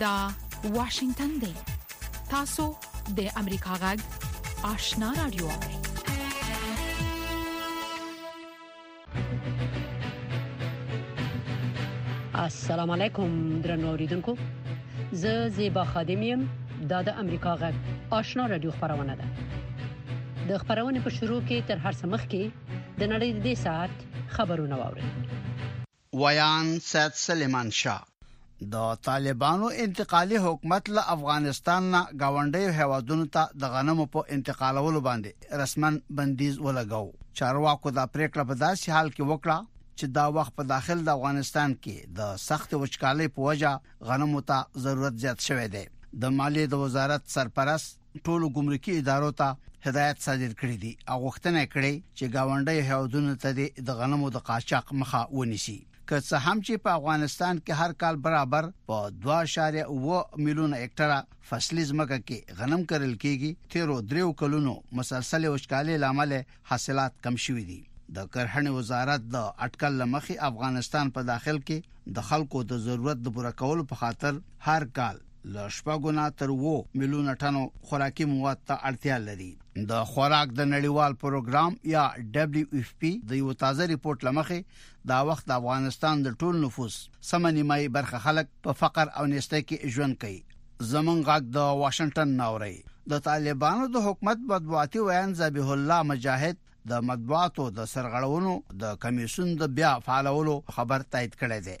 دا واشنگتن دی تاسو د امریکا غږ آشنا رادیو السلام علیکم درنو اوریدونکو زه زیبا خادم یم دا د امریکا غږ آشنا رادیو خبرونه ده د خبرونې په شروع کې تر هر څه مخکې د نړۍ د دې ساعت خبرونه واوري ویان سید سلیمان شاه د طالبانو انتقالي حکومت له افغانستان نه ګاونډیو هیوادونو ته د غنمو په انتقالولو باندې رسما بندیز ولګاو چارواکو دا پریکړه په داسې حال کې وکړه چې دا وخت په داخل د افغانستان کې د سخت وچکالۍ په وجه غنمو ته ضرورت زیات شوی دی د مالیې د وزارت سرپرست ټولو ګمرکي ادارو ته هدایت صادر کړی دی او غوښتنه کړې چې گاونډي هیوادونو ته د غنمو د قاچاق مخه ونیسي که څه هم چې په افغانستان کې هر کال برابر په 2.9 میلیون هکټر فصلي ځمکه کې غنم کرل کیږي تیرو دریو کلونو مسلسل وچکالۍ لامل حاصلات کم شوي دي د کرهڼې وزارت د اټکل لمخې افغانستان په داخل کې د خلکو د ضرورت د پوره کولو په خاطر هر کال له شپږو نه تر اوو میلیونه ټنو خوراکي مواد ته اړتیا لري د خوراک د نړیوال پروګرام یا دبلیو اف پی د یو تازه رپورت لمخې دا وخت د افغانستان د ټول نفوس سمه نیمایي برخه خلک په فقر او نیستۍ کې ژوند کوي زمون غږ د واشنگټن ناوري د طالبانو د حکومت بدبعتي ویان ذبیح الله مجاهد د مطبوعاتو د سرغړونو د کمیسون د بیا فعالولو خبر تایید کړی دی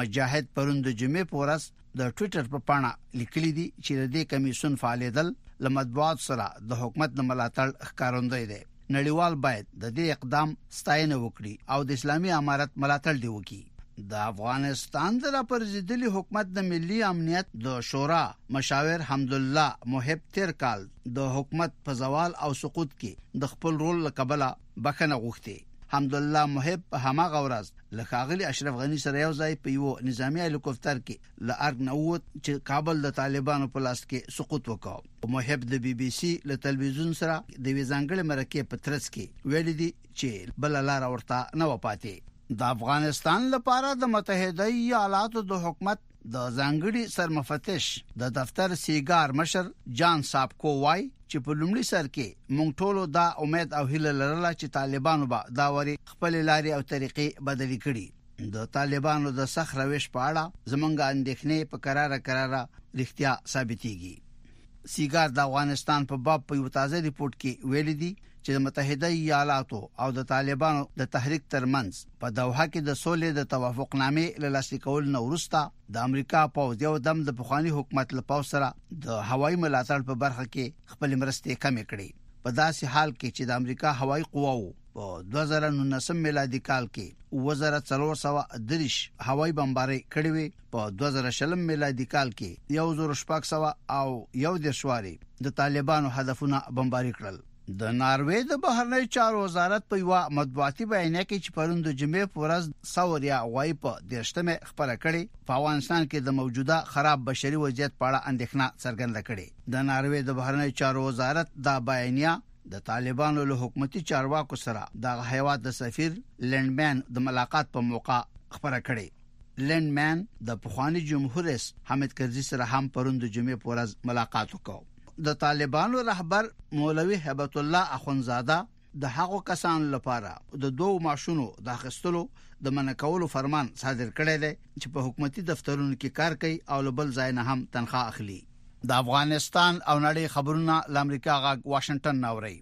مجاهد پرون د جمعې په ورځ د ټوئیټر په پاڼه لیکلي دي چې د دې کمیسون فعالیدل له مطبوعات سره د حکومت د ملاتړ ښکارندوی دی نړیوال باید د دې اقدام ستاینه وکړي او د اسلامي امارت ملاتړ دی وکړي د افغانستان د راپرزیدلي حکومت د ملي امنیت د شورا مشاور حمد الله محب تیر کال د حکومت په زوال او سقوط کې د خپل رول له کبله بخښنه غوښتې حمدالله محب په هماغه ورځ له ښاغلي اشرف غني سره یو ځای په یو نظامی هلیکوپتر کې له ارګ نه ووت چې کابل د طالبانو په لاس کې سقوط وکړ محب د بي بي سي له تلویزیون سره د یوې ځانګړې مرکې په ترڅ کې ویلي دي چې بله لاره ورته نه وه پاتې د افغانستان لپاره د متحده ایالاتو د حکومت د ځانګړي سرمفتش د دفتر سیګار مشر جان ساپکو وای چې په لومړي سر کې مونږ ټولو دا امید او هیله لرله چې طالبانو به دا وری خپل لارې او طریقې بدلې کړي د طالبانو د سخت روش په اړه زمونږ اندېښنې په قرار قرار رښتیا ثابتېږي سیګار د افغانستان په باب په یو تازه ریپورت کې ویل دي چې د متحده ایالاتو او د طالبانو د تحریک ترمنځ په دوحه کې د سولې د توافقنامې له لاسلیکول نه وروسته د امریکا پوځ یو دم د پخوانی حکومت له پوځ سره د هوایي ملاتړ په برخه کې خپل مرستې کمې کړې په داسې حال کې چې د امریکا هوایي قواو په 2019 میلادي کال کې 2430 هوایي بمبارۍ کړې وې په 2020 میلادي کال کې 1411 واري د طالبانو هدفونه بمباري کړل د ناروې د بهرنیو چارو وزارت په یو مطبوعاتي بیان کې چې پروند جمعې په ورځ سوریا غوای په دیرشتمه خبره کړې په افغانستان کې د موجوده خراب بشري وضعیت په اړه اندېښنه څرګنده کړې د ناروې د بهرنیو چارو وزارت دا بیانیه د طالبانو له حکومتي چارواکو سره د هیواد د سفیر لندمن د ملاقات په موقع خبره کړې لینډ مین د پخواني جمهور رئیس حامد کرزي سره هم پرون د جمعې په ورځ ملاقات وکړ. د طالبانو رهبر مولوي هیبت الله اخوندزاده د هغو کسانو لپاره د دوو معاشونو د اخیستلو د منع کولو فرمان صادر کړی دی چې په حکومتي دفترونو کې کار کوي او له بل ځای نه هم تنخواه اخلي. د افغانستان او نړۍ خبرونه له امریکا غږ واشنګټن نه اورئ.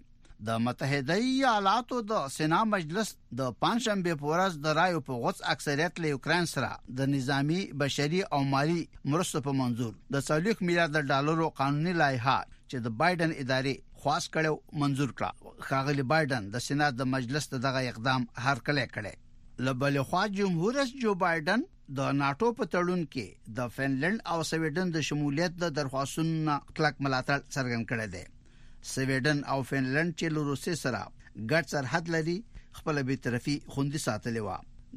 د متحده ایالاتو د سنا مجلس د پنځشنبه په ورځ د رایو په غوڅ اکثریت له یوکرين سره د نظامی بشري او مالی مرستو په منزور د 40 میلیارډ ډالرو قانوني لایحه چې د بایدن ادارې خواست کړو منزور کړه خاغلی بایدن د سنا د مجلس دغه اقدام هر کله کړي لبل خو جمهور رئیس جو بایدن د ناتو په تړون کې د فنلند او سویډن د شمولیت د درخواستونو کلک ملاتړ څرګند کړی دی سویډن او فنلند چې له روسیې سره ګډ سرحد لري خپل بیطرفي خوندي ساتلې و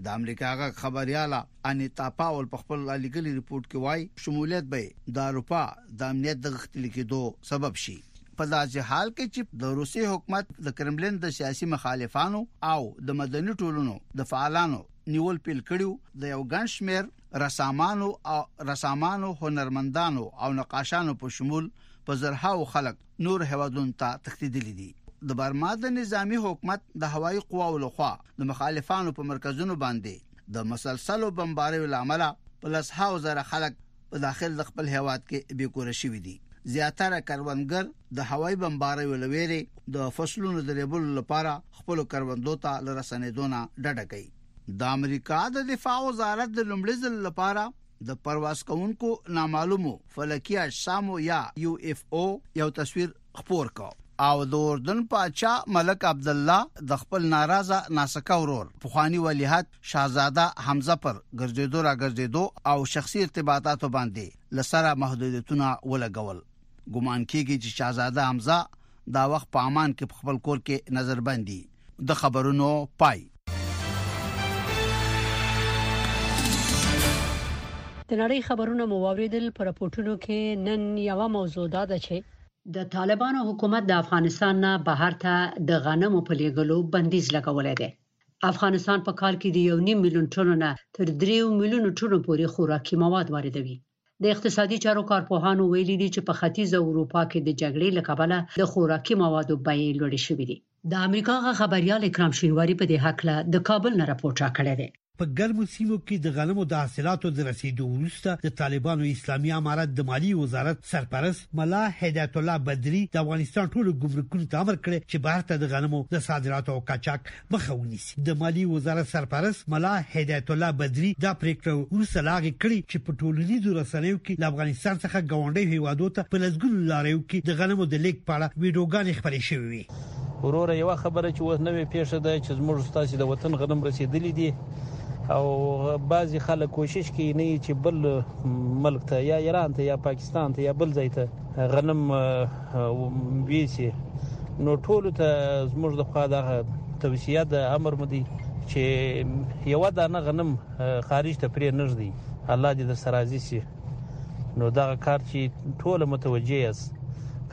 د امریکا غږ خبرياله انیتا پاول په خپل لګلي رپورت کې وایي شمولیت به د اروپا د امنیت د غښتلي کېدو سبب شي په داسې حال کې چې د روسي حکومت د کرملین د سیاسي مخالفانو او د مدني ټولنو د فعالانو نیول پیل کړیو د یو ګڼ شمیر رسامانو او رسامانو هنرمندانو او نقاشانو په شمول په زرهاو خلک نور هوادونو ته تښتیدلي دي د برما د نظامی حکومت د هوایي قواو لخوا د مخالفانو په مرکزونو باندې د مسلسلو بمباریو لامل په لسهاو زره خلک په داخل د خپل هواد کې بې کور شوي دي زیاتره کروندګر د هوایي بمباریو لویری د فصلونو د ریبلو لپاره خپل کروندو ته لرسنې دونه ډډه کوي د امریکا د دفاع وزارت د لومړي ځل لپاره د پرواز کوونکو نامعلومو فلکی اجسامو یا یو اف او یو تصویر خپور کړ او د اردن پاچا ملک عبد الله د خپل ناراضه ناسکه ورور پخوانی ولیعهد شاهزاده حمزه پر ګرځېدو را ګرځېدو او شخصي ارتباطاتو باندې لسره محدودیتونه ولګول ګمان کیږي چې شاهزاده حمزه دا وخت په عمان کې په خپل کور کې نظر بندي د خبرونو پای د نړۍ خبرونه مو واوریدل پر راپورټونو کې نن یو موضوع دا ده چې د طالبانو حکومت د افغانستان نه بهر ته د غنمو په لیږلو بندیز لګولې دی افغانستان په کال کې د یو نیم میلیون ټنو نه تر 3 میلیون ټنو پورې خوراکي مواد واردوي د اقتصادي چارو کارپوهانو ویلي دي چې په ختیځه اروپا کې د جګړې له کبله د خوراکي موادو بیې لوړې شوې دي. د امریکا غږ خبریال اکرام شینواري په دې هکله د کابل نه رپورټ راکړی دی. په ګرمو سیمو کې د غنمو د حاصلاتو د رسیدو وروسته د طالبانو اسلامي امارت د مالیې وزارت سرپرست ملا هدایت الله بدري د افغانستان ټولو ګمرکونو ته امر کړی چې بهر ته د غنمو د صادراتو او قاچاق مخه ونیسي د مالیې وزارت سرپرست ملا هدایت الله بدري دا پریکړه وروسته له هغې کړې چې په ټولنیزو رسنیو کې له افغانستان څخه ګاونډیو هیوادو ته په لسګونو لاریو کې د غنمو د لیږد په اړه ویډیوګانې خپرې شوې وې وروره یوه خبره چې اوس نوې پیښه ده چې زموږ ستاسو د وطن غنم رسیدلې دي او بعضی خلک کوشش کوي نه چې بل ملک ته یا ایران ته یا پاکستان ته یا بل ځای ته غنم ویسي نو ټول ته زموږ د خوا دغه توصيه د امر مدي چې یو دانه غنم خارج ته پرې نږدي الله دې در سره عزیز شي نو دا کار چې ټول متوجي یس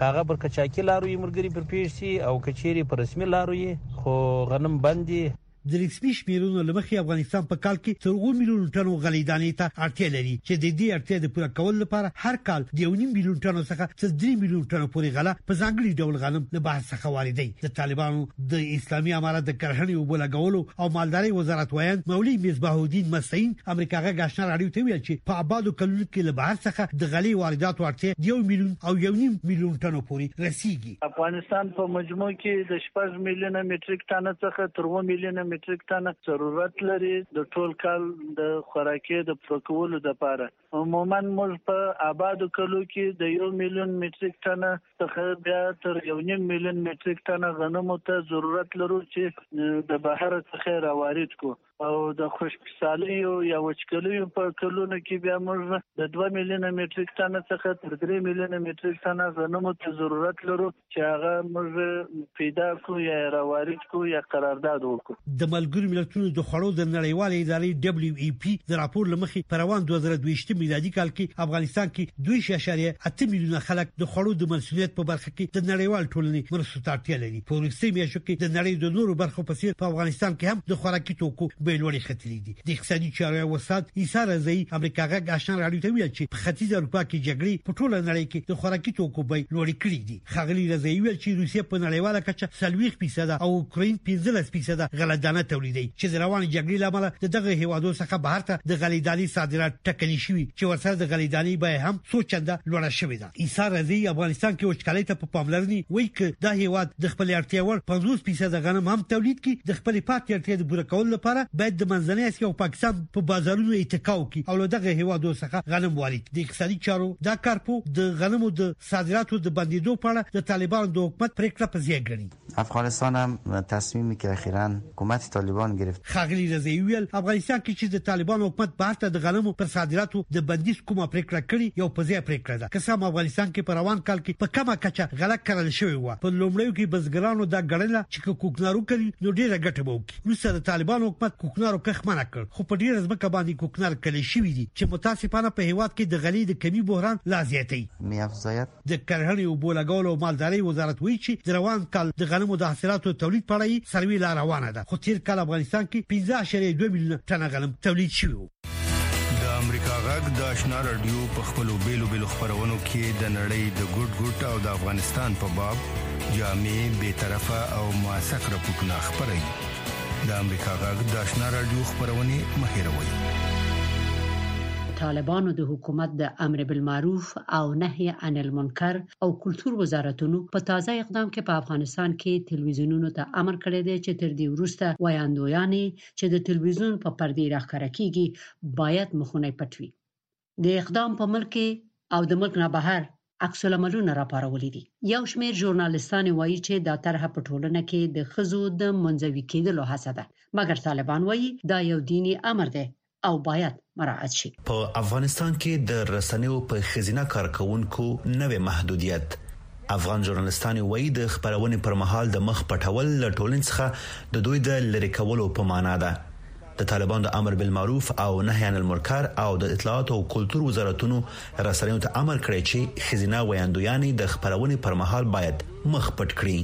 هغه پر کچاکي لارو یې مرګري پر پیښ شي او کچيري پر رسمي لارو یې خو غنم بندي د رسمي شمیرونو لمخې افغانستان په کال کې تر 2 میلیون ټنو غلې دانې ته اړتیا لري چې د دې اړتیا د پوره کولو لپاره هر کال د 1.5 میلیون ټنو څخه تر 3 میلیون ټنو پورې غله په ځانګړي ډول غنم له بهر څخه واردوي د طالبانو د اسلامي امارت د کرهڼې او بولګولو او مالداري وزارت وایند مولوی مصباح الدین مستعین امریکا غږ آشنا راډیو ته ویل چې په آبادو کلونو کې له بهر څخه د غلې واردات ورته 1 میلیون او 1.5 میلیون ټنو پورې رسیدي افغانستان په مجموع کې د شپږ میلیونه مټریک ټنه څخه تر اووه میلیونه مټریک ټنه ضرورت لري د ټول کال د خوراکي د پوره کولو لپاره عموما موږ په آبادو کلو کې د یو میلیون مټریک ټنه څخه بیا تر یو نیم میلیون مټریک ټنه غنمو ته ضرورت لرو چې د بهر څخه راوارد کړو او د خوشپسالیو یا وچکلیو په کلونو کې بیا موږ د 2 میلیونه میټریک ټن څخه تر 3 میلیونه میټریک ټن غنمو ته ضرورت لرو چې هغه موږ پیدا کو یا راوارد کو یا قرارداد وکړو د ملګرو ملتونو د خوړو د نړیوالې ادارې دبليو ای پی د راپور لمخې پر روان 2022 میلادي کال کې افغانستان کې 2.8 میلیونه خلک د خوړو د مسؤلیت په برخه کې د نړیوال ټولنې مرستو ته اړتیا لري په وروستي میاشتو کې د نړۍ د نورو برخو په څیر په افغانستان کې هم د خوراکي توکو بیې لوړې ختلې دي د اقتصادي چارو وسات ایثار رضای امریکا غږ آشنا راډیو ته ویل چې په ختیځ اروپا کې جګړې په ټوله نړۍ کې د خوراکي توکو بیې لوړې کړې دي خغلی رضای ویل چې روسیه په نړیواله کچه 40% او اوکرين 15% غلدانه تولیدي چې د روان جګړې لامل د دغه هیوادو څخه بهر ته د غلیدالي صادرات ټکني شوي چې ورسره د غلیدالي بیه هم څو چنده لوړه شوې ده عیسی رضی افغانستان کې وچکالۍ ته په پاملرنې وایي چې دا هیواد د خپل اړتیا وړ 50% غنم هم تولید کړي د خپل پاتې اړتیا د پوره کولو لپاره باید د منځنۍ اسیا او پاکستان په بازارونو اتکا وکړي او له دغه هیوادو څخه غنم وارد کړي د اقتصادي چارو دا کارپو د غنمو د صادراتو د بندیدو په اړه د طالبانو د حکومت پریکړه په ځای ګڼي افغانستان هم تصمیمی که اخیرا حکومت طالبان ګرفت. ښاغلي رضايي وویل، افغانستان کې چې د طالبانو حکومت بهر ته د غنمو پر صادراتو د بندیز کومه پرېکړه کړې، یو په ځای پرېکړه ده. که څه هم افغانستان کې په روان کال کې په کمه کچه غله کرل شوې وه، په لومړیو کې بزګرانو دا ګڼله چې که کوکنار وکري، نو ډېره ګټه به وکړي. وروسته د طالبانو حکومت کوکنارو کښت منع کړ، خو په ډېره ځمکه باندې کوکنار کرل شوي دي، چې متاسفانه په هېواد کې د غلې د کمي بحران لا زیاتوي. ميافضايت د کرهڼې او اوبو لګولو او مالدارۍ وزارت وایي چې د روان کال د غنمو د حاصلاتو تولید په اړه سروي لا روانه ده خو تیر کال افغانستان کې 15.2 میلیونه ټنه غنم تولید شوی و د امریکا غږ د آشنا رادیو په خپلو بیلو بیلو خبرونو کې د نړۍ د ګډ ګډ او د افغانستان په باب جامع به طرفه او موثق راپورونه خبري د امریکا غږ د آشنا رادیو خبرونه مهیروي طالبانو د حکومت د امر بالمعروف او نهی عن المنکر او کلتور وزارتونو په تازه اقدام کې په افغانستان کې تلویزیونونو ته امر کړی دی چې تر دې وروسته ویاندویانې چې د تلویزیون په پردې راښکاره کیږي باید مخونی پټ وي. دې اقدام په ملک کې او د ملک نه بهر عکس العملونه راپارولي دي. یو شمیر ژورنالیستانې وایي چې دا طرحه په ټولنه کې د ښځو د منزوي کیدلو هڅه ده مګر طالبان وایي دا یو دیني امر دی او باید مراعات شي. په افغانستان کې د رسنیو په ښځینه کارکوونکو نوی محدودیت، افغان ژورنالیستانې وایي د خپرونې پر مهال د مخ پټول له ټولنې څخه د دوی د لرې کولو په مانا ده د طالبانو د امر بالمعروف او نهی عن المنکر او د اطلاعاتو او کلتور وزارتونو رسنیو ته امر کړی چې ښځینه ویاندویانې د خپرونې پر مهال باید مخ پټ کړي.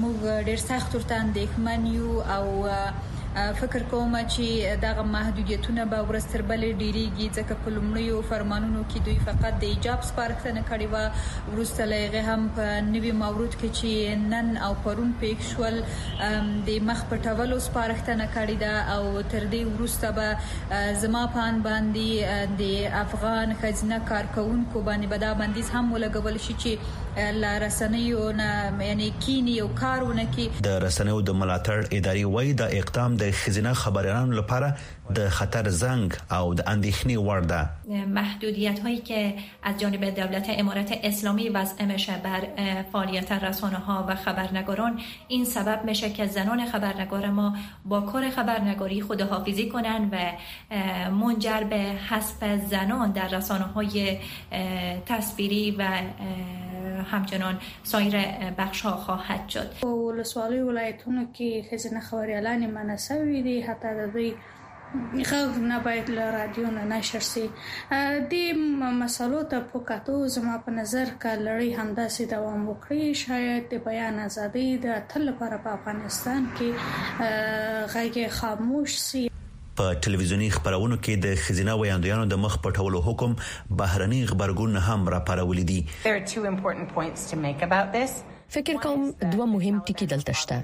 موږ ډېر سخت ورته اندېښمن یو او فکر کوم چې دغه محدودیتونه به ورځ تر بلې ډېرېږي، ځکه په لومړیو فرمانونو کې دوی فقط د ایجاب سپارښتنه کړې وه، وروسته له هغې هم په نوي مورد کې چې نن او پرون پېښ شول د مخ پټولو سپارښتنه کړې ده او تر دې وروسته به زما په اند باندې د افغان ښځینه کارکوونکو باندې به دا بندیز هم ولګول شي چې له رسنیو نه یعنې کیني او کار ونه کړي. د رسنیو د ملاتړ ادارې وايي، دا اقدام د ښځینه خبریالانو لپاره د خطر زنګ او د اندېښنې وړ ده. محدودیتهایی که از جانب دولت امارت اسلامی وضع میشه بر فعالیت رسانهها و خبرنگاران این سبب میشه که زنان خبرنگار ما با کار خبرنگاری خداحافیظی کنند و منجر به حسب زنان در رسانه های تصویری و همچنان سایر بخش ها خواهد شد په ولسوالۍ ولایتونو کې ښځینه خبریالانې منع شوې دي حتی د دوی غږ نه باید له رادیو نه نشر شي دې مسلو ته په کتو زما په نظر که لړۍ همداسې دوام وکړي شاید د بیان ازادۍ د تل لپاره په افغانستان کې غږ خاموش شي په ټلویزیوني خپرونو کې د ښځینه ویاندویانو د مخ پټولو حکم بهرني غبرګون هم راپارولي دي. فکر کوم دوه مهم ټکي دلته شته.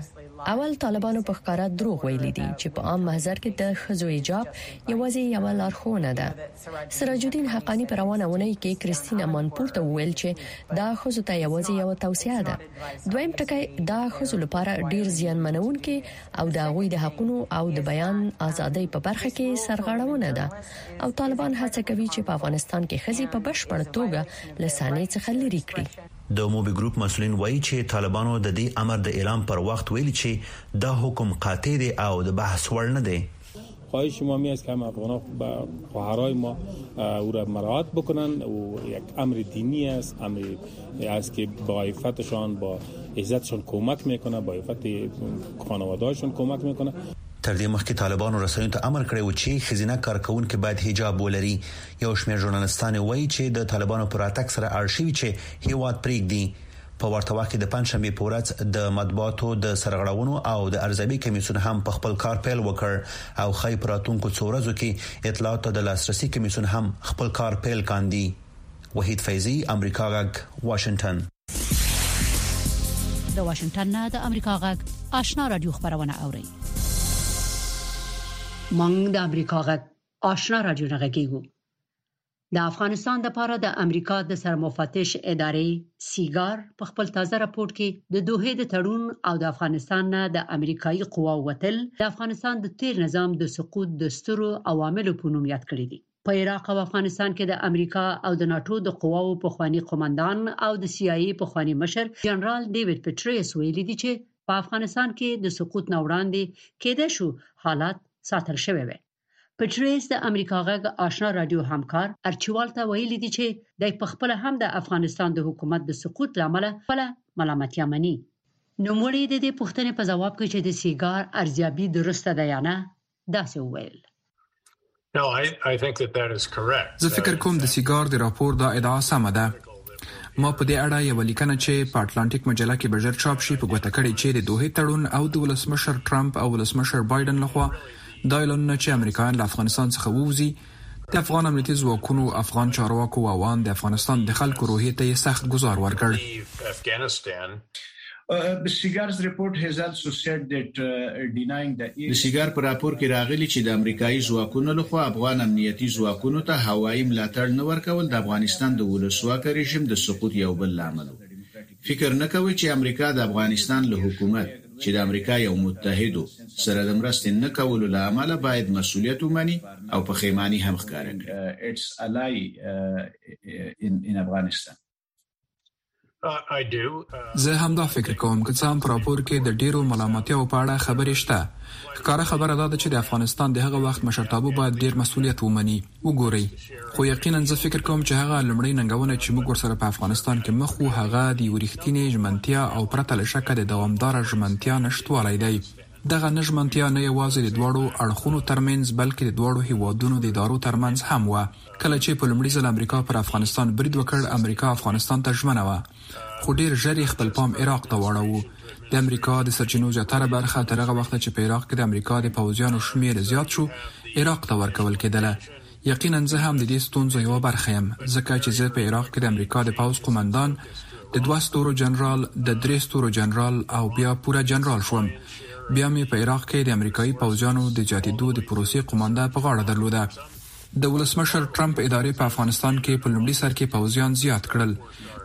اول طالبانو په ښکاره دروغ ویلي دي چې په عام محضر کې د ښځو حجاب یوازې یوه لارښوونه ده. سراج الدین حقاني په روانه اونۍ کې کریستین امانپور ته وویل چې دا ښځو ته یوازې یوه توصیه ده. دویم ټکی دا خزو لپاره ډیر زیان منونکي او د غوي د حقونو او د بیان ازادۍ په برخه کې سرغړونه ده او طالبان هڅه کوي چې په افغانستان کې خزي په بشپړ توګه لسانې څخه لري کړي د موبي ګروپ مسولین وایي چې طالبانو د دې امر د اعلان پر وخت ویلي چې دا حکم قاطع دی او د بحث وړ نه دی خواهش ما می است که همه افغان با خواهرای ما او را مراعات بکنن و یک امر دینی است امر است که با عفتشان با عزتشان کمک میکنه با عفت خانوادهشان کمک میکنه تر دې مخکې طالبانو رسنیو ته امر کړی و چې ښځینه کارکوونکې باید حجاب ولري یو شمېر ژورنالستانې وایي چې د طالبانو په راتګ سره اړ شوي چې هیواد پرېږدي په ورته وخت کې د پنجشنبې په ورځ د مطبوعاتو د سرغړونو او د ارزیابۍ کمیسیون هم په خپل کار پیل وکړ او ښايي په راتلونکو څو ورځو کې اطلاعاتو ته د لاسرسي کمیسیون هم خپل کار پیل کاندي. وحید فیضي، امریکا غږ، واشنګټن. د واشنګټن نه د امریکا غږ آشنا رادیو خبرونه اوري. مونږ د امریکا غږ آشنا رادیو نه غږیږو. د افغانستان لپاره د امریکا د سرمفتش ادارې سیګار په خپل تازه راپور کې د دوحې د تړون او د افغانستان نه د امریکایي قواو وتل د افغانستان د تیر نظام د سقوط د سترو عواملو په نوم یاد کړی دی. په عراق او افغانستان کې د امریکا او د ناټو د قواو پخوانی قومندان او د سي آی ای پخوانی مشر جنرال ډیویډ پټریس ویلي دي چې په افغانستان کې د سقوط نه وړاندې کیدای شو حالات ساتل شوی وی. پټریس د امریکا غږ آشنا رادیو همکار ارچیوال ته ویلي دي چې د په خپل هم د افغانستان د حکومت د سقوط لامل خپل ملامتیا مني نوموړي د دې پوښتنې په جواب کې چې د سیګار ارزیابي درسته ده یا نه داسې وویل زه فکر کوم د سیګار د راپور دا ادعا سمه ده ما په دې اړه یو لیکنه چې په اټلانټیک مجله کې بجر چاپ شي په ګوته کړې چې د دوه تړون او د ولسمشر ترامپ او ولسمشر بایدن لخوا دا اعلانونه چې امریکایان له افغانستان څخه ووځي د افغان امنیتي ځواکونو، افغان چارواکو او آن د افغانستان د خلکو روحیې ته یې سخت ګوزار ورکړ. د شیګار په راپور کې راغلي چې د امریکایي ځواکونو له خوا افغان امنیتي ځواکونو ته هوایي ملاتړ نه ورکول د افغانستان د ولسواکه رژیم د سقوط یو بل لامل و. فکر نه کوئ چې امریکا د افغانستان له حکومت، چې د امریکا یو متحد و، سره د مرستې نه کولو له امله باید مسوولیت ومني او پښېماني هم ښکاره کړي. زه همدا فکر کوم، که څه هم په راپور کې د ډېرو ملامتیاوو په اړه خبرې شته، ښکاره خبره دا ده چې د افغانستان د هغه وخت مشرتابه باید ډېر مسوولیت ومني. وګورئ، خو یقینا زه فکر کوم چې هغه لومړۍ ننګونه چې موږ ورسره په افغانستان کې مخ وو، هغه د یوه رښتینې ژمنتیا او پرته له شکه د دوامداره ژمنتیا نشتوالی دی. دغه نه ژمنتیا نه یوازې د دواړو اړخونو ترمنځ، بلکې د دواړو هېوادونو د ادارو ترمنځ هم وه. کله چې په لومړي ځل امریکا پر افغانستان برید وکړ، امریکا افغانستان ته ژمنه وه، خو ډېر ژر یې خپل پام عراق ته واړاوه. د امریکا د سرچینو زیاتره برخه تر هغه وخته چې په عراق کې د امریکا د پوځیانو شمېر زیات شو، عراق ته ورکول کېدله. یقیناً زه هم د دې ستونزو یوه برخه یم، ځکه چې زه په عراق کې د امریکا د پوځ قومندان، د دوه ستورو جنرال، د درې ستورو جنرال او بیا پوره جنرال شوم. بیا مې په عراق کې د امریکايي پوځیانو د زیاتېدو د پروسې قومانده په غاړه درلوده. د ولسمشر ټرمپ ادارې په افغانستان کې په لومړي سر کې پوځیان زیات کړل.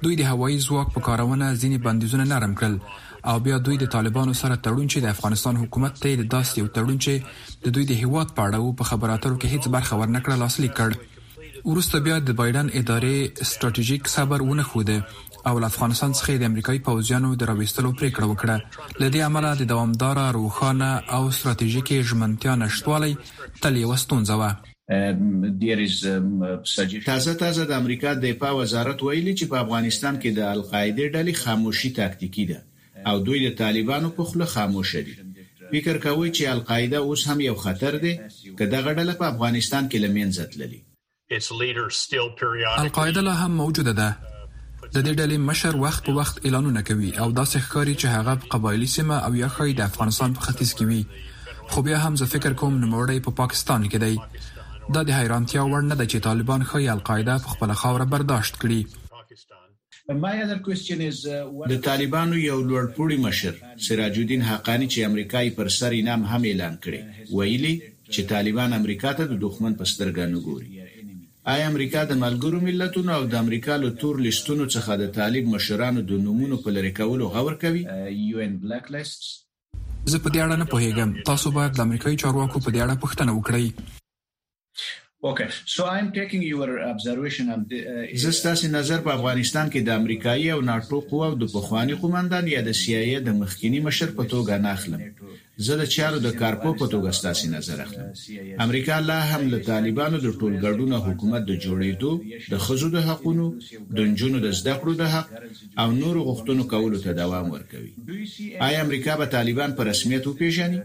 دوی د هوایي ځواک په کارونه ځینې بندیزونه نرم کړل او بیا دوی د طالبانو سره تړون چې د افغانستان حکومت ته یې د داسې یو تړون چې د دوی د هیواد په اړه و په خبرو اترو کې هیڅ برخه ورنه کړه لاسلیک کړ. وروسته بیا د بایډن ادارې سټراټیژیک صبر ونه ښوده او له افغانستان څخه یې د امریکايي پوځیانو د راویستلو پرېکړه وکړه. له دې امله د دوامداره، روښانه او ستراتیژیکې ژمنتیا نشتوالی تل یوه ستونزه وه. تازه تازه د امریکا دفاع وزارت ویلي چې په افغانستان کې د القاعدې ډلې خاموشي تاکتیکي ده او دوی د طالبانو په خوله خاموشه دي. فکر کوئ چې القاعده اوس هم یو خطر دی؟ که دغه ډله په افغانستان کې له مینځه تللي؟ القاعده لا هم موجوده ده. د دې ډلې مشر وخت په وخت اعلانونه کوي او داسې ښکاري چې هغه په قبایلي سیمه او یا ښايي د افغانستان په ختیځ کې وي. خو بیا هم زه فکر کوم نوموړی په پاکستان کې دی. دا د حیرانتیا وړ نه ده چې طالبان ښايي القاعده په خپله خاوره برداشت کړي. د طالبانو یو لوړ پوړي مشر سراج الدین حقاني چې امریکا یې پر سر انعام هم اعلان کړی، ویلي چې طالبان امریکا ته د دښمن په سترګه نه ګوري. ایا امریکا د ملګرو ملتونو او د امریکا له تور لیستونو څخه د طالب مشرانو د نومونو په لرې کولو غور کوي؟ زه په دې اړه نه پوهیږم، تاسو باید له امریکايي چارواکو په دې اړه پوښتنه وکړئ. زه ستاسې نظر په افغانستان کې د امریکايي او ناټو قواو د پخواني قوماندان یا د سي آی اې د مخکیني مشر په توګه نه اخلم. زه د چارو د کارپوه په توګه ستاسې نظر اخلم. امریکا لا هم له طالبانو د ټولګډونه حکومت د جوړیدو، د ښځو د حقونو، د نجونو د زده کړو د حق او نورو غوښتنو کولو ته دوام ورکوي. ایا امریکا به طالبان په رسمیت وپیژني؟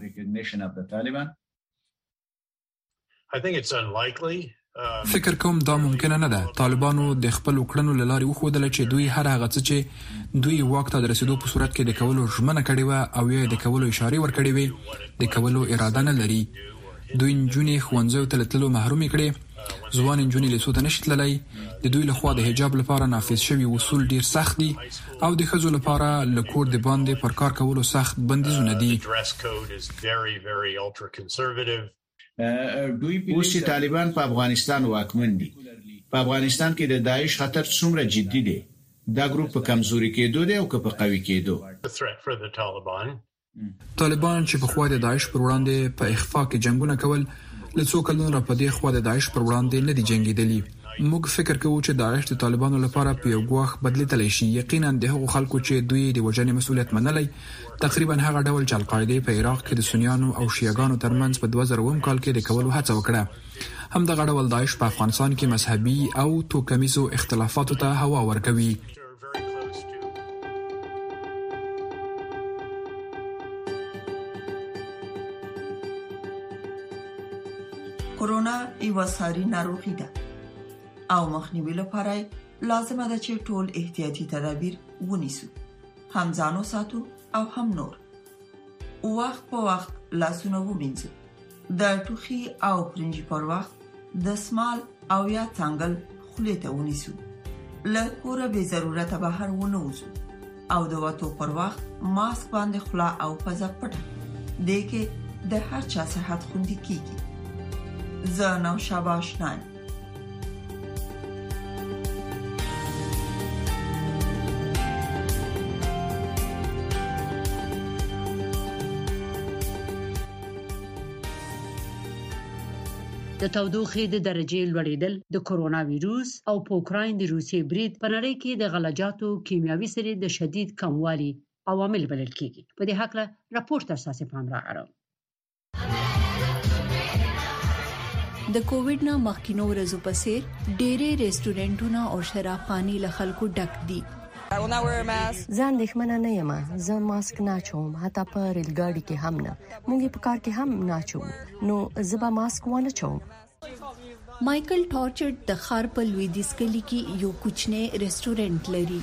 فکر کوم دا ممکنه نه ده. طالبانو د خپلو کړنو له لارې وښودله چې دوی هر هغه څه چې دوی واک ته د رسېدو په صورت کې د کولو ژمنه کړې وه او یا یې د کولو اشارې ورکړې وې، د کولو اراده نه لري. دوی نجونې ښوونځیو ته له تللو محرومې کړې، ځوانې نجونې لیسو ته نه شي تللی، د دوی له خوا د حجاب لپاره نافذ شوي اصول ډېر سخت دي او د ښځو لپاره له کور د باندې پر کار کولو سخت بندیزونه دي. اوس چې طالبان په افغانستان واکمن دي، په افغانستان کې د داعش خطر څومره جدي دی؟ دا ګروپ په کمزوري کېدو دی او که په قوي کېدو؟ طالبان چې پخوا د داعش پر وړاندې په اخفا کې جنگونه کول له څو کلونو را پدې خو د داعش پر وړاندې نه دي جنگیدلی موږ فکر کوو چې داعش د طالبانو لپاره په یو ګواښ بدلیدلی شي یقینا د هغو خلکو چې دوی د وژنې مسولیت منلی تقریبا هغه ډول چې القاعده په عراق کې د سنیانو او شیعاګانو ترمنځ په 2000 کال کې د کولو هڅه وکړه هم دغه ډول داعش په افغانستان کې مذهبي او توکمیزو اختلافاتو ته هوا ورکوي کورونا یو ساري ناروغي ده او مخنیوي لپاره لازمه ده چې ټول احتیاطي تدابیر ونیسو هم ځانو ساتو او هم نور وخت په وخت لاسونه ومینځو د ټوخي او پرنجي پر وخت د سمال او یا څنګل خولې ته ونیسو له کوره به ضرورت بهر ونه وځو او د وټو پر وخت ماسک باندې خلا او پزه پټه د کې د هر چا صحت خوندي کیږي زه نو شاباش نه د تودوخې د درجې لوړېدل د کورونا ویروس او په اوکراین د روسیې برید په نړۍ کې د غلجاتو کیمیاوي سرې د شدید کموالي عوامل بلل کیږي په دې حق له راپور تر ساسې پام راغلم د کووډ نه مخکینو ورځو په څیر ډېری ریسټورانټونه او شرابخانې له خلکو ډک دي ځان دښمنه نه یم زه ماسک نه چوم حتی په ریل ګاډي کې هم نه مونږ په کار کې هم نه چوم نو زه به ماسک ونه چوم مایکل ټارچرډ د ښار په لویدیځ کلي کې یو کوچنی رستورانت لري.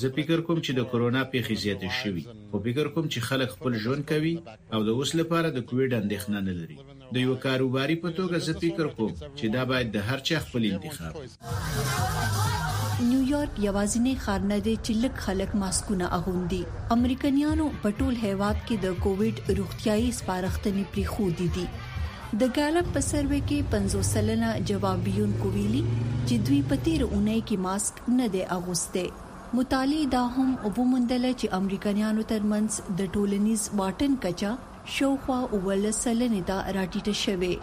زه فکر کوم چې د کرونا پېښې زیاتې شوي، خو فکر کوم چې خلک خپل ژوند کوي او د اوس لپاره د کوویډ اندېښنه نه لري. د یوه کاروباري په توګه زه فکر کوم چې دا باید د هر چا خپل انتخاب وي. نیویارک یوازینی ښار نه دی چې لږ خلک ماسکونه اغوندي. امریکایانو په ټول هیواد کې د کوویډ روغتیايي سپارښتنې پریښودې دي. د ګالپ په سروې کې 50 سلنه ځوابویونکو ویلي چې دوی په تیره اونۍ کې ماسک نه دی اغوستی. مطالعې دا هم وموندله چې امریکایانو ترمنځ د ټولنیز واټن کچه شاوخوا 17 سلنې ته راټیټه شوې.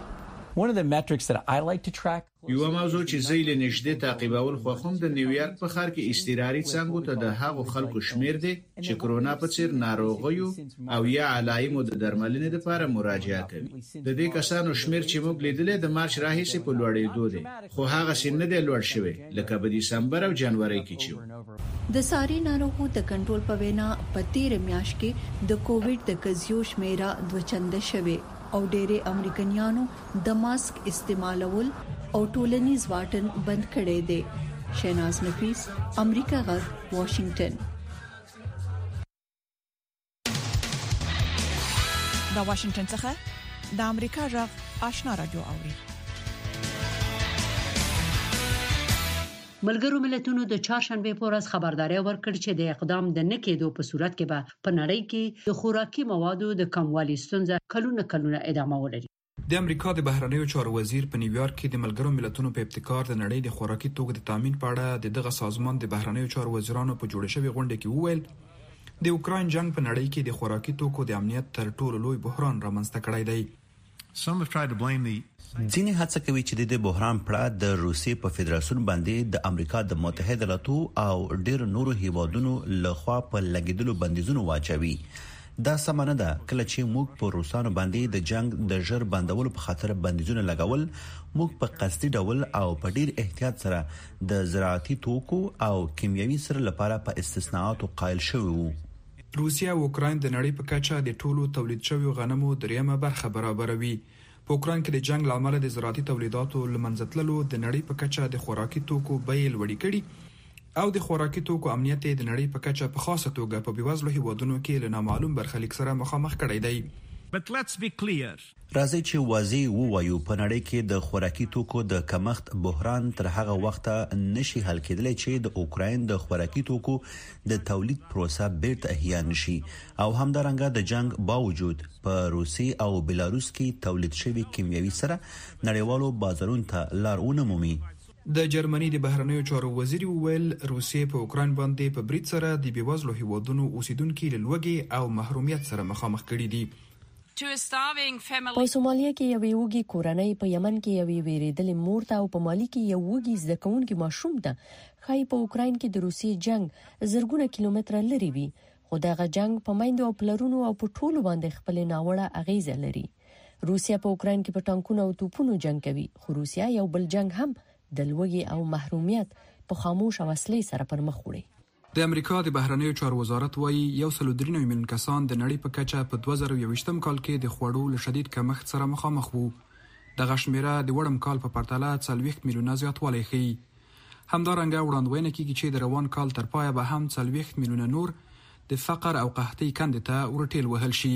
یوه موضوع چې زه یې له نژدې تعقیبول خوښوم د نیویارک په ښار کې اضطراري څنګو ته د هغو خلکو شمېر دی چې کرونا په څېر ناروغیو او یا علایمو د درملنې لپاره مراجعه کوي. د دې کسانو شمېر چې موږ لیدلی د مارچ راهیسې په لوړېدو دی خو هغسې نه دی لوړ شوی لکه په دیسمبر او جنورۍ کې چې و. د ساري ناروغو د کنټرول په وینا په تېره میاشت کې د کوویډ د قضیو شمېره دوه چنده شوې. او ډېری امریکنیانو د ماسک استعمالول او ټولنیز واټن بند کړی دی شیناز نفیس امریکا غږ واشنگټن د واشنگټن څخه د امریکا جغ آشنا را ډیو اوري ملګرو ملتونو د چهارشنبه په ورځ خبرداري ورکړ چې د اقدام د نکېدو په صورت کې به په نړۍ کې د خوراکي موادو د کموالي ستونزه کلونه کلونه ادامه ولري. د امریکا د بهرنیو چارو وزیر په نیویارک کې د ملګرو ملتونو په ابتکار د نړۍ د خوراکي توکو د تامین په اړه د دغه سازمان د بهرنیو چارو وزیرانو په جوړې شوې غونډې کې وویل، د اوکراین جنګ په نړۍ کې د خوراکي توکو د امنیت تر ټولو لوی بحران رامنځته کړی دی. ځینې هڅه کوي چې د دې بحران پړه د روسیې په فدراسیون باندې د امریکا د متحد ایالاتو او ډېرو نورو هېوادونو له خوا په لګېدلو بندیزونو واچوي. دا سمه نه ده، کله چې موږ په روسانو باندې د جنګ د ژر بندولو په خاطر بندیزونه لګول، موږ په قصدي ډول او په ډېر احتیاط سره د زراعتي توکو او کیمیاوي سرو لپاره په استثنااتو قایل شوي وو. روسیه او اوکراین د نړۍ په کچه د ټولو تولید شویو غنمو دریمه برخه برابروي. په اوکراین کې د جنګ له امله د زراعتي تولیداتو له منځه تللو د نړۍ په کچه د خوراکي توکو بیې لوړې کړي او د خوراکي توکو امنیت یې د نړۍ په کچه په خاصه توګه په بېوزلو هېوادونو کې له نامعلوم برخلیک سره مخامخ کړی دی. But let's be clear، راځئ چې واضع ووایو، په نړۍ کې د خوراکي توکو د کمښت بحران تر هغه وخته نه شي حل کېدلی چې د اوکراین د خوراکي توکو د تولید پروسه بېرته احیا نه شي او همدارنګه د جنګ باوجود په روسیې او بلاروس کې تولید شوي کیمیاوي سره نړیوالو بازارونو ته لار ونه مومي. د جرمني د بهرنیو چارو وزیري وویل، روسیې په اوکراین باندې په برید سره د بېوزلو هېوادونو اوسېدونکي له لوږې او محرومیت سره مخامخ کړي دي. په سومالیا کې یوې وږي کورنۍ په یمن کې یوې ویریدلې مور ته او په مالي کې یو وږي زده کوونکي ماشوم ته ښایي په اوکراین کې د روسیې جنګ زرګونه کیلومتره لري وي خو دغه جنګ په میندو او پلرونو او په ټولو باندې خپل ناوړه اغیزه لري روسیا په اوکرين کې په ټانکونو او توپونو جنگ کوي خو روسیا یو بل جنگ هم د لوګي او محرومیت په خاموش او اصلي سره پر مخ وړي د امریکا د بهرنیو چارو وزارت وايي، یو سل او درې نوي میلیون کسان د نړۍ په کچه په دوه زره او یوویشتم کال کې د خوړو له شدید کمښت سره مخامخ وو. دغه شمېره د وړم کال په پرتله څلوېښت میلیونه زیاتوالی ښيي. همدارنګه وړاندوینه کېږي چې د روان کال تر پایه به هم څلوېښت میلیونه نور د فقر او قحطۍ کندې ته ورټېل وهل شي.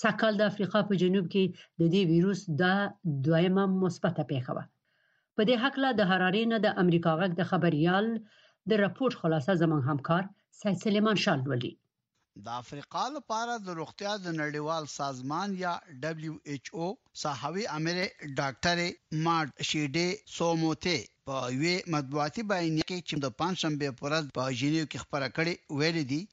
سږکال د افریقا په جنوب کې د دې ویروس دا دویمه مثبته پیښه وه په دې حقله د حرارې نه د امریکا غږ د خبریال د رپورټ خلاصه زموږ همکار سید سلیمان شاه لولي د افریقا لپاره د روغتیا د نړیوال سازمان یا ډبلیو ایچ او ساحوي امره ډاکټرې مارت شیډې سوموتې په یوې مطبوعاتي بیانیه کې چې د پنجشنبې پر ورځ په ژنیو کې خپره کړې ویلي دي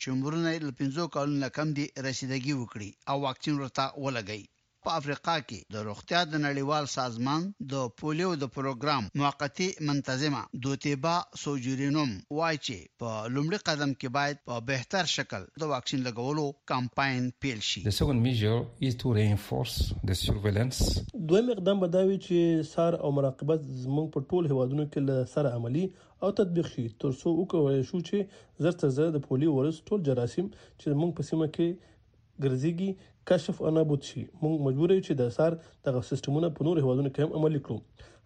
چې عمرونه یې له پنځو کالونو نه کم دي، رسیدګي وکړي او واکسین ورته ولګوي. په افریقا کې د روغتیا د نړیوال سازمان د پولیو د پروګرام موقتي منتظمه دوتیبا سوجورینوم وايي چې په لومړي قدم کې باید په بهتر شکل د واکسین لګولو کمپاین پیل شي. The second measure is to reinforce the surveillance. دویم اقدام به دا وي چې څار او مراقبت زموږ په ټولو هېوادونو کې له سره عملي او تطبیق شي تر څو وکولای شو چې زر تر زره د پولي ورس ټول جراثیم چې زموږ په سیمه کې ګرځیږي کشف او نابود شي موږ مجبور یو چې د سار دغه سیستمونه په نور هیوادونو کې هم عملي کړو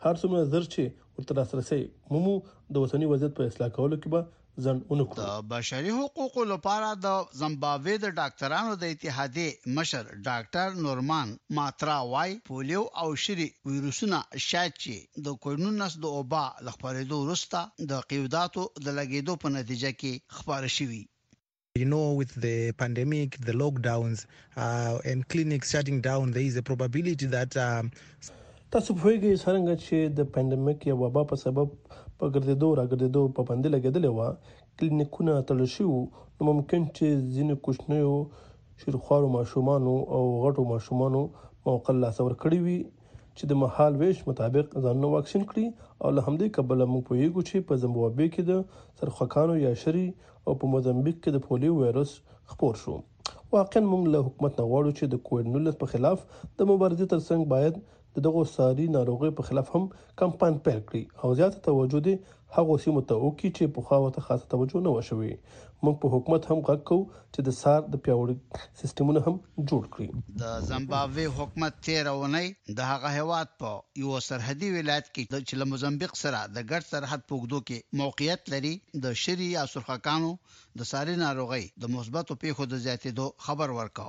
هر څومره زر چې ورته لاسرسي مومو د اوسني وضعیت په اصلاح کولو کې به ځنډ ونه کړو د بشري حقوقو لپاره د زمبابوې د ډاکترانو د اتحادې مشر ډاکتر نورمان ماترا وای پولیو او شری ویروسونه شاید چې د کوویډ نولس د وبا له خپرېدو وروسته د قیوداتو د لګېدو په نتیجه کې خپاره شوي. You know with the pandemic the lockdowns and clinics shutting down there is a probability that. تاسو پوهېږئ څرنګه چې د پاندیمیک یا وبا په سبب په ګرځېدو راګرځېدو پابندي لګېدلې وه، کلینیکونه تړل شوي وو، نو ممکن چې ځینو کوچنیو، شیرخوارو ماشومانو او غټو ماشومانو موقع له لاسه ورکړې وي چې د مهال وېش مطابق ځانونه واکسین کړي او له همدې کبله موږ پوهېږو چې په زمبوابوې کې د سرخوکانو یا شري او په موزمبیق کې د پولیو وایروس خپور شو. واقعا موږ له حکومت نه غواړو چې د کوویډ نولس په خلاف د مبارزې ترڅنګ باید د دغو ساري ناروغیو په خلاف هم کمپاین پیل کړي او زیاته توجه دې هغو سیمو ته وکړي چې پخوا ورته خاصه توجه نه وه شوې. موږ په حکومت هم غږ کوو چې د څار د پیاوړي سیستمونه هم جوړ کړي. د زمبابوې حکومت تېره اونۍ د هغه هېواد په یوه سرحدي ولایت کې چې له موزمبیق سره د ګډ سرحد په اوږدو کې موقعیت لري، د شري یا سرخکانو د ساري ناروغۍ د مثبتو پېښو د زیاتېدو خبر ورکړ.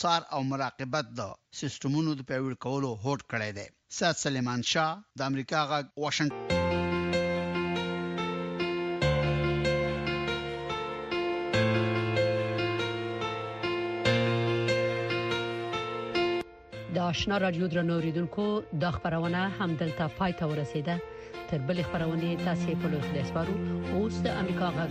څار او مراقبت د سیستمونو د پیاوړي کولو هوډ کړی دی. سید سلیمان شاه، د امریکا غږ، واشنګټن. د آشنا رادیو درنو اوریدونکو دا خبرونه هم دلته پای ته ورسیده تر بلې خبرونه تاسو په لوخ دې سپارو اوس د امریکا غږ